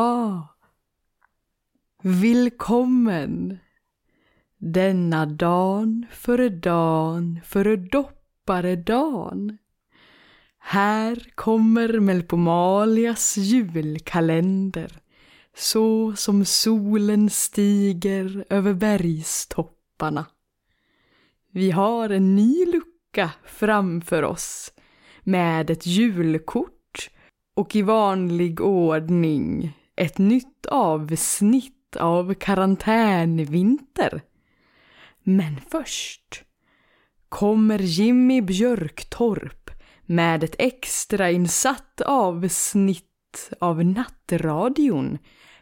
Ja. Denna dan före dan före dopparedan. Här kommer Melpomalias julkalender så som solen stiger över bergstopparna. Vi har en ny lucka framför oss med ett julkort och i vanlig ordning ett nytt avsnitt av karantänvinter. Men först kommer Jimmy Björktorp med ett extrainsatt avsnitt av Nattradion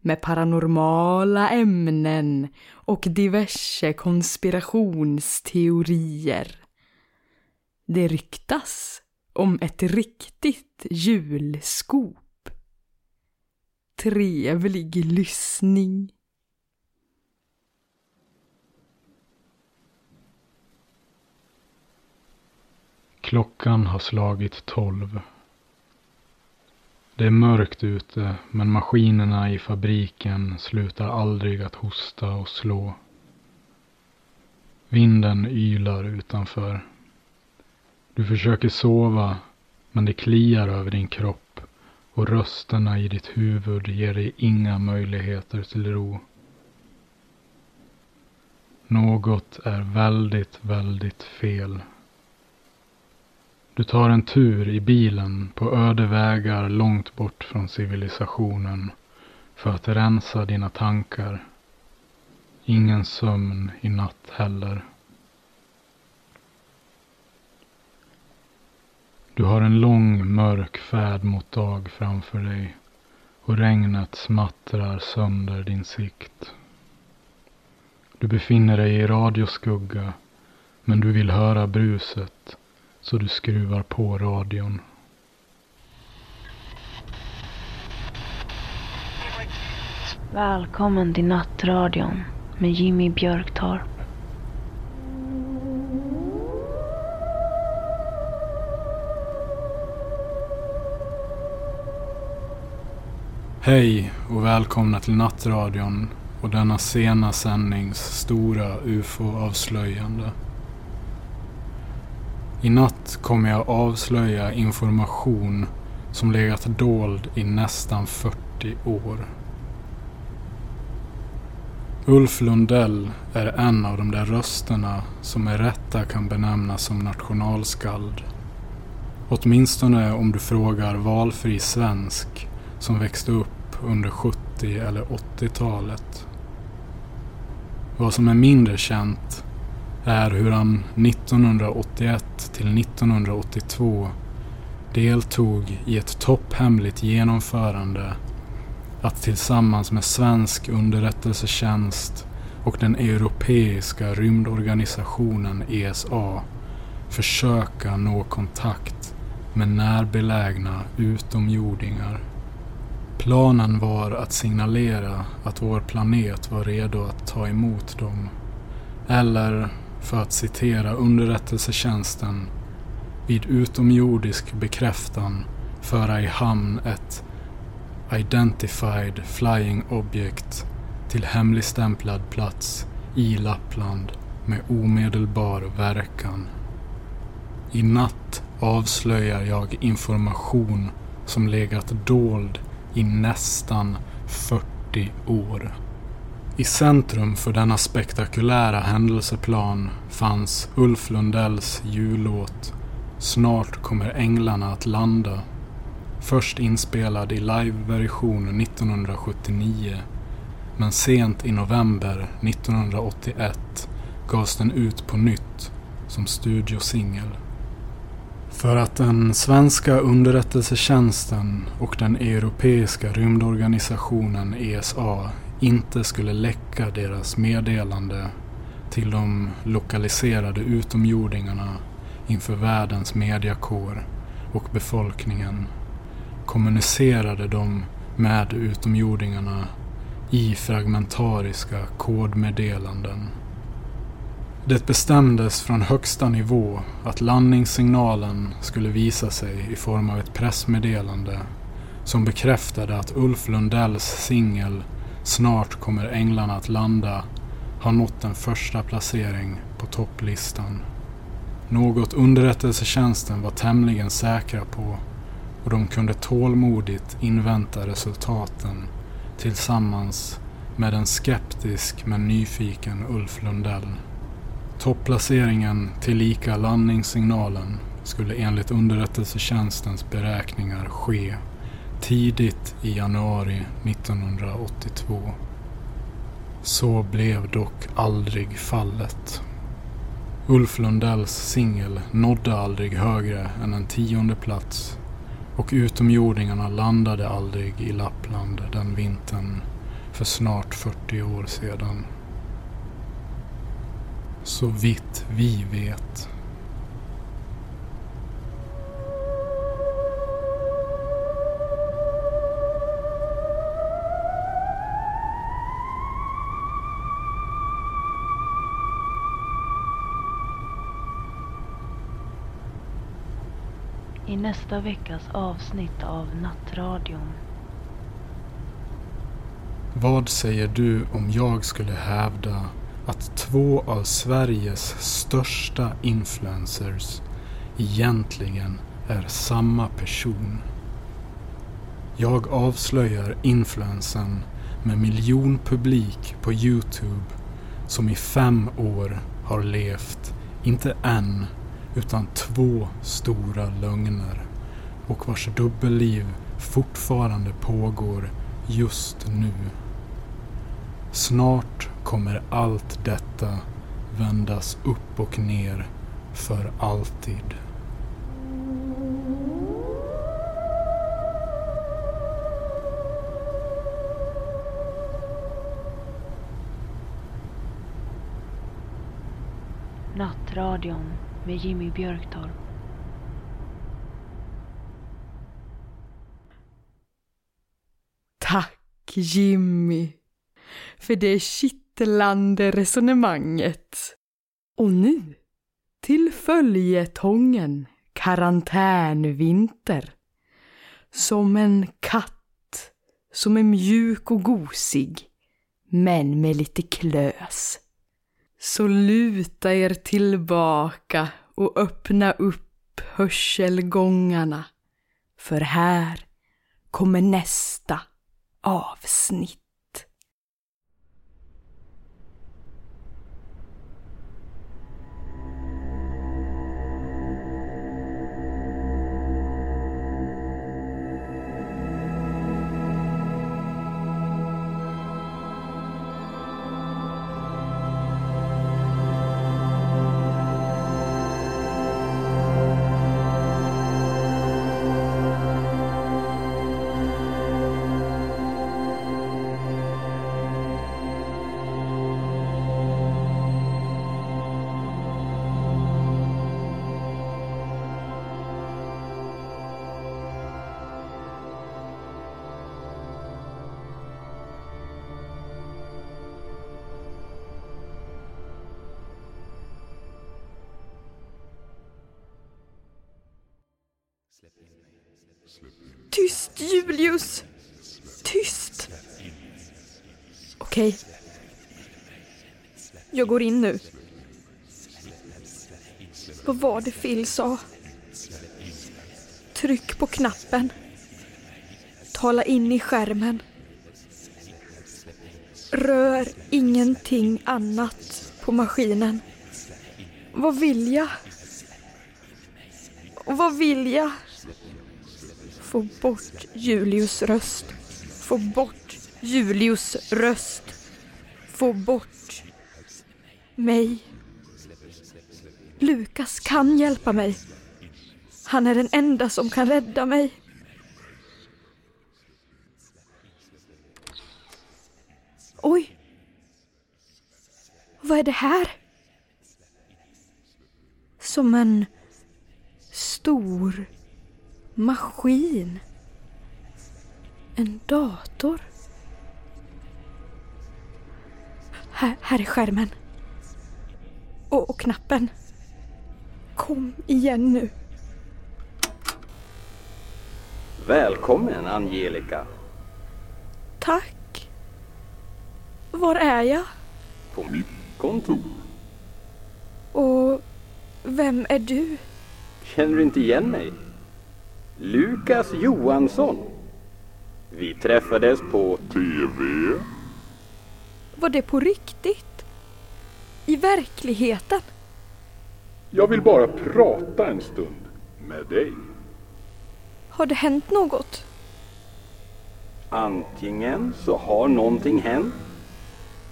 med paranormala ämnen och diverse konspirationsteorier. Det ryktas om ett riktigt julskog. Trevlig lyssning. Klockan har slagit tolv. Det är mörkt ute men maskinerna i fabriken slutar aldrig att hosta och slå. Vinden ylar utanför. Du försöker sova men det kliar över din kropp och rösterna i ditt huvud ger dig inga möjligheter till ro. Något är väldigt, väldigt fel. Du tar en tur i bilen på öde vägar långt bort från civilisationen för att rensa dina tankar. Ingen sömn i natt heller. Du har en lång mörk färd mot dag framför dig och regnet smattrar sönder din sikt. Du befinner dig i radioskugga men du vill höra bruset så du skruvar på radion. Välkommen till Nattradion med Jimmy Björktorp. Hej och välkomna till Nattradion och denna sena sändnings stora ufo-avslöjande. I natt kommer jag avslöja information som legat dold i nästan 40 år. Ulf Lundell är en av de där rösterna som med rätta kan benämnas som nationalskald. Åtminstone om du frågar valfri svensk som växte upp under 70 eller 80-talet. Vad som är mindre känt är hur han 1981 till 1982 deltog i ett topphemligt genomförande att tillsammans med svensk underrättelsetjänst och den europeiska rymdorganisationen ESA försöka nå kontakt med närbelägna utomjordingar. Planen var att signalera att vår planet var redo att ta emot dem. Eller, för att citera underrättelsetjänsten, vid utomjordisk bekräftan föra i hamn ett Identified Flying Object till hemligstämplad plats i Lappland med omedelbar verkan. I natt avslöjar jag information som legat dold i nästan 40 år. I centrum för denna spektakulära händelseplan fanns Ulf Lundells jullåt Snart kommer änglarna att landa. Först inspelad i liveversion 1979 men sent i november 1981 gavs den ut på nytt som studiosingel. För att den svenska underrättelsetjänsten och den europeiska rymdorganisationen ESA inte skulle läcka deras meddelande till de lokaliserade utomjordingarna inför världens mediakår och befolkningen kommunicerade de med utomjordingarna i fragmentariska kodmeddelanden. Det bestämdes från högsta nivå att landningssignalen skulle visa sig i form av ett pressmeddelande som bekräftade att Ulf Lundells singel Snart kommer änglarna att landa har nått en första placering på topplistan. Något underrättelsetjänsten var tämligen säkra på och de kunde tålmodigt invänta resultaten tillsammans med en skeptisk men nyfiken Ulf Lundell. Topplaceringen tillika landningssignalen skulle enligt underrättelsetjänstens beräkningar ske tidigt i januari 1982. Så blev dock aldrig fallet. Ulf Lundells singel nådde aldrig högre än en tionde plats och utomjordingarna landade aldrig i Lappland den vintern för snart 40 år sedan. Så vitt vi vet. I nästa veckas avsnitt av Nattradion. Vad säger du om jag skulle hävda att två av Sveriges största influencers egentligen är samma person? Jag avslöjar influensen med miljonpublik på Youtube som i fem år har levt, inte en, utan två stora lögner och vars dubbelliv fortfarande pågår just nu. Snart kommer allt detta vändas upp och ner för alltid. Nattradion med Jimmy Björktorp. Tack Jimmy för det kittlande resonemanget. Och nu till följetongen karantänvinter. Som en katt som är mjuk och gosig men med lite klös. Så luta er tillbaka och öppna upp hörselgångarna. För här kommer nästa avsnitt. Tyst Julius! Tyst! Okej. Jag går in nu. Vad var det Phil sa? Tryck på knappen. Tala in i skärmen. Rör ingenting annat på maskinen. Vad vill jag? Vad vill jag? Få bort Julius röst. Få bort Julius röst. Få bort mig. Lukas kan hjälpa mig. Han är den enda som kan rädda mig. Oj! Vad är det här? Som en stor maskin. En dator. Här, här är skärmen. Och, och knappen. Kom igen nu. Välkommen Angelica. Tack. Var är jag? På mitt kontor. Och vem är du? Känner du inte igen mig? Lukas Johansson. Vi träffades på TV. Var det på riktigt? I verkligheten? Jag vill bara prata en stund med dig. Har det hänt något? Antingen så har någonting hänt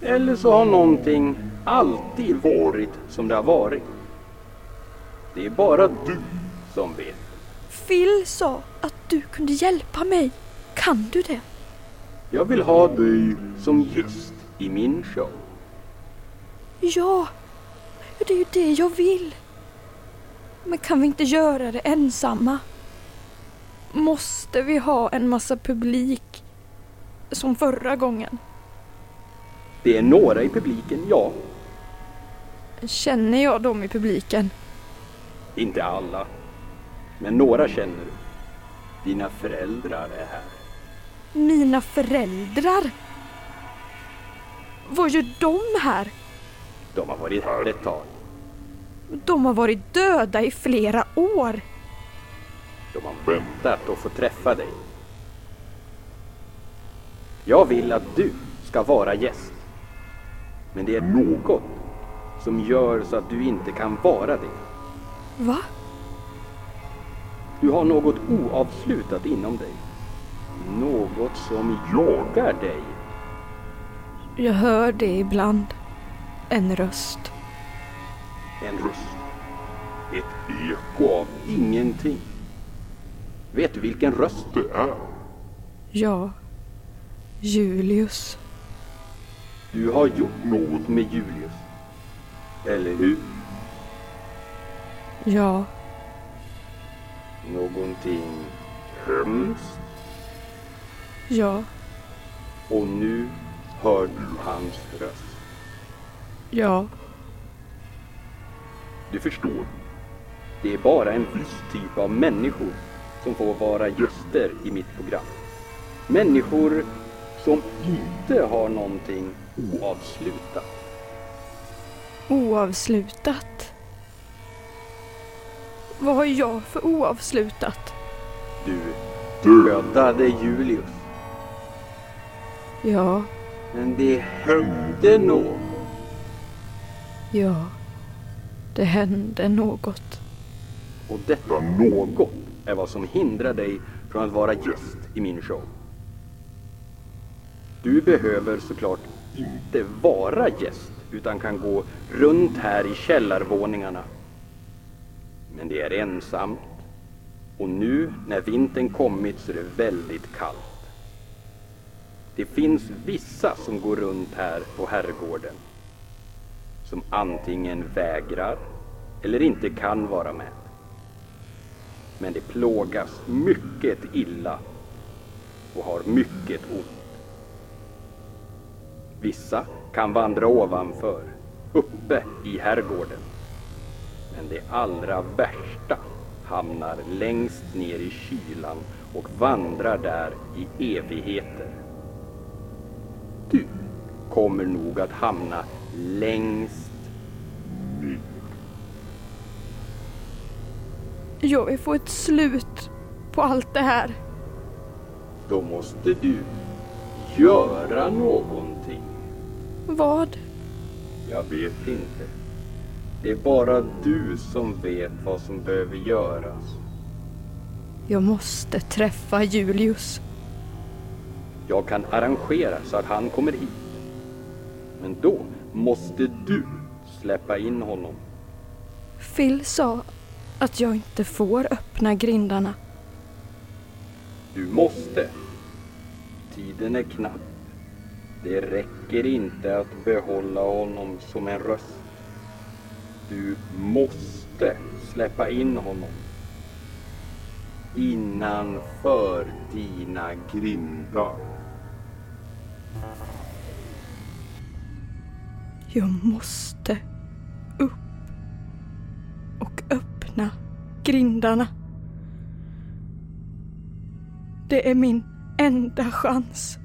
eller så har någonting alltid varit som det har varit. Det är bara du som vet. Phil sa att du kunde hjälpa mig. Kan du det? Jag vill ha dig som gäst i min show. Ja, det är ju det jag vill. Men kan vi inte göra det ensamma? Måste vi ha en massa publik som förra gången? Det är några i publiken, ja. Känner jag dem i publiken? Inte alla. Men några känner du. Dina föräldrar är här. Mina föräldrar? Vad gör de här? De har varit här ett tag. De har varit döda i flera år. De har väntat att få träffa dig. Jag vill att du ska vara gäst. Men det är något som gör så att du inte kan vara det. Va? Du har något oavslutat inom dig. Något som jagar dig. Jag hör det ibland. En röst. En röst. Ett eko av ingenting. Vet du vilken röst det är? Ja. Julius. Du har gjort något med Julius. Eller hur? Ja. Någonting hemskt. Ja. Och nu hör du hans röst. Ja. Du förstår. Det är bara en viss typ av människor som får vara gäster i mitt program. Människor som inte har någonting oavslutat. Oavslutat. Vad har jag för oavslutat? Du dödade Julius. Ja. Men det hände något. Ja. Det hände något. Och detta något är vad som hindrar dig från att vara gäst i min show. Du behöver såklart inte vara gäst utan kan gå runt här i källarvåningarna. Men det är ensamt och nu när vintern kommit så är det väldigt kallt. Det finns vissa som går runt här på herrgården som antingen vägrar eller inte kan vara med. Men de plågas mycket illa och har mycket ont. Vissa kan vandra ovanför, uppe i herrgården. Men de allra värsta hamnar längst ner i kylan och vandrar där i evigheter. Du kommer nog att hamna längst ner. Jag vill få ett slut på allt det här. Då måste du göra någonting. Vad? Jag vet inte. Det är bara du som vet vad som behöver göras. Jag måste träffa Julius. Jag kan arrangera så att han kommer hit. Men då måste du släppa in honom. Phil sa att jag inte får öppna grindarna. Du måste. Tiden är knapp. Det räcker inte att behålla honom som en röst. Du måste släppa in honom. Innanför dina grindar. Jag måste upp och öppna grindarna. Det är min enda chans.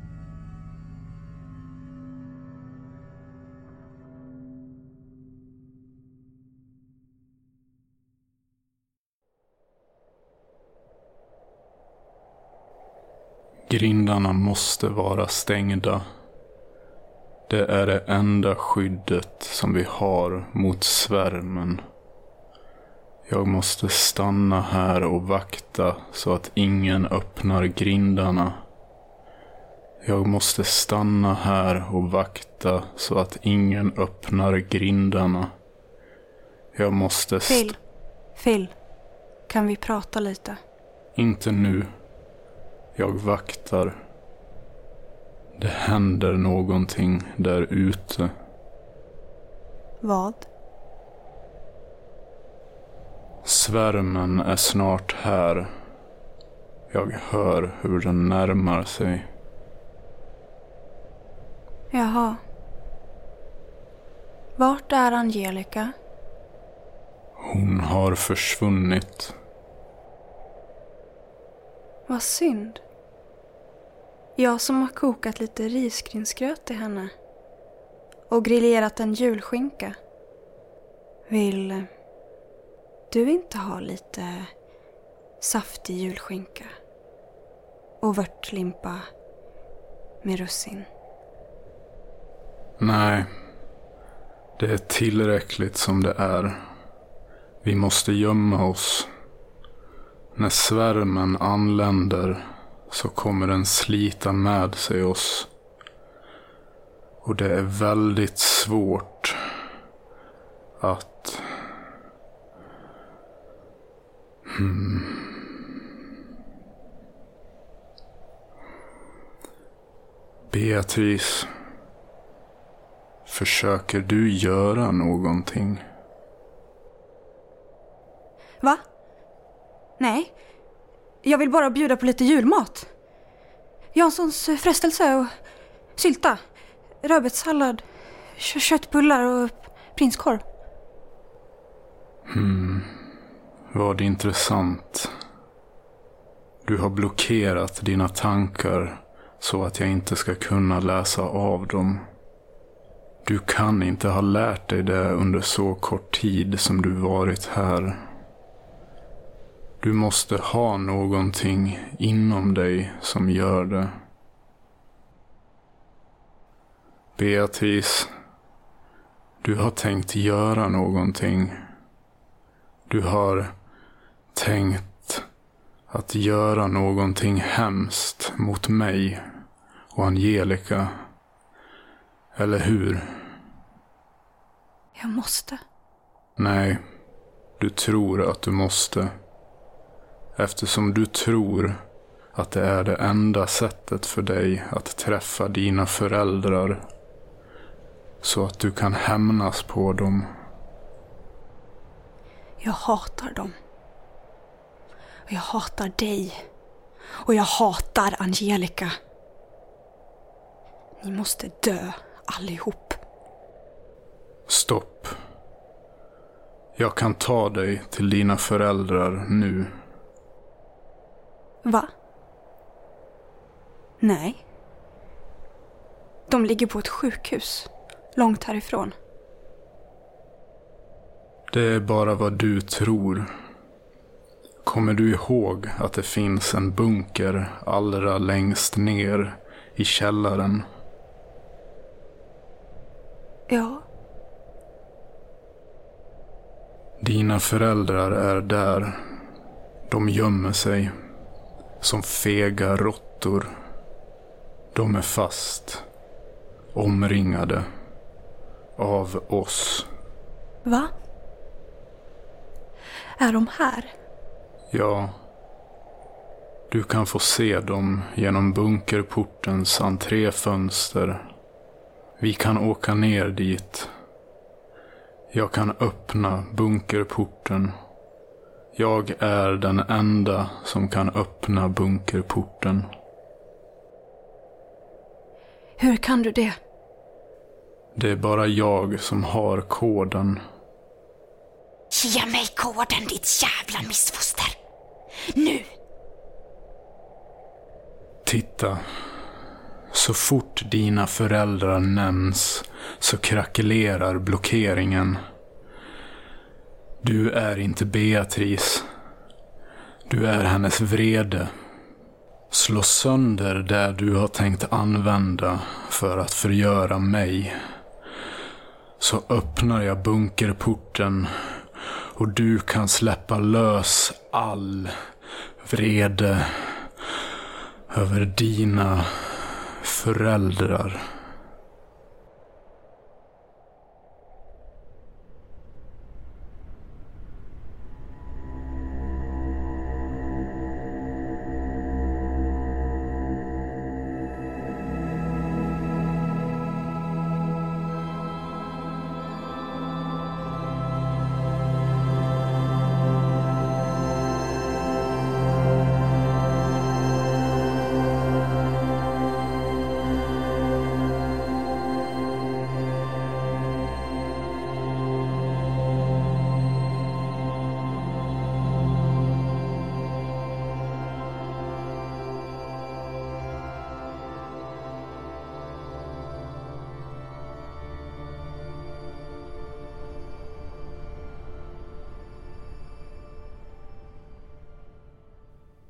Grindarna måste vara stängda. Det är det enda skyddet som vi har mot svärmen. Jag måste stanna här och vakta så att ingen öppnar grindarna. Jag måste stanna här och vakta så att ingen öppnar grindarna. Jag måste... st- Phil. Phil. Kan vi prata lite? Inte nu. Jag vaktar. Det händer någonting där ute. Vad? Svärmen är snart här. Jag hör hur den närmar sig. Jaha. Vart är Angelica? Hon har försvunnit. Vad synd. Jag som har kokat lite risgrynsgröt till henne. Och grillerat en julskinka. Vill du inte ha lite saftig julskinka? Och vörtlimpa med russin? Nej. Det är tillräckligt som det är. Vi måste gömma oss. När svärmen anländer så kommer den slita med sig oss. Och det är väldigt svårt att... Hmm. Beatrice. Försöker du göra någonting? Va? Nej. Jag vill bara bjuda på lite julmat. Janssons frestelse och sylta. Rödbetssallad. Köttbullar och prinskorv. Hmm. Vad intressant. Du har blockerat dina tankar så att jag inte ska kunna läsa av dem. Du kan inte ha lärt dig det under så kort tid som du varit här. Du måste ha någonting inom dig som gör det. Beatrice, du har tänkt göra någonting. Du har tänkt att göra någonting hemskt mot mig och Angelica. Eller hur? Jag måste. Nej, du tror att du måste. Eftersom du tror att det är det enda sättet för dig att träffa dina föräldrar. Så att du kan hämnas på dem. Jag hatar dem. Och jag hatar dig. Och jag hatar Angelica. Ni måste dö allihop. Stopp. Jag kan ta dig till dina föräldrar nu. Va? Nej. De ligger på ett sjukhus. Långt härifrån. Det är bara vad du tror. Kommer du ihåg att det finns en bunker allra längst ner i källaren? Ja, Dina föräldrar är där. De gömmer sig. Som fega råttor. De är fast. Omringade. Av oss. va? Är de här? Ja. Du kan få se dem genom bunkerportens entréfönster. Vi kan åka ner dit. Jag kan öppna bunkerporten. Jag är den enda som kan öppna bunkerporten. Hur kan du det? Det är bara jag som har koden. Ge mig koden ditt jävla missfoster. Nu! Titta. Så fort dina föräldrar nämns så krackelerar blockeringen. Du är inte Beatrice. Du är hennes vrede. Slå sönder det du har tänkt använda för att förgöra mig. Så öppnar jag bunkerporten och du kan släppa lös all vrede över dina föräldrar.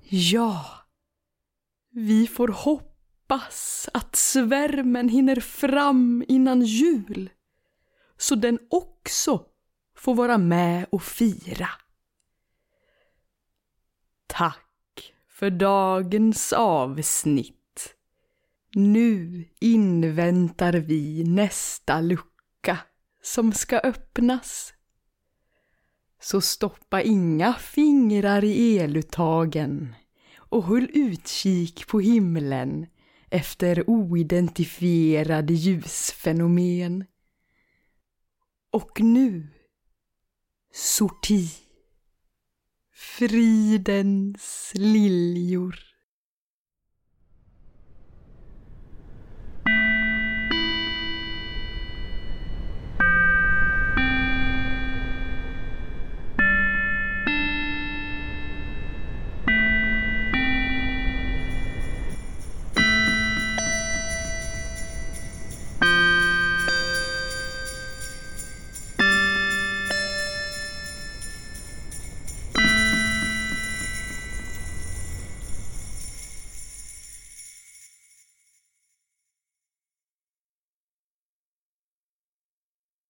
Ja, vi får hoppas att svärmen hinner fram innan jul så den också får vara med och fira. Tack för dagens avsnitt. Nu inväntar vi nästa lucka som ska öppnas. Så stoppa inga fingrar i eluttagen och håll utkik på himlen efter oidentifierade ljusfenomen. Och nu, sorti. Fridens liljor.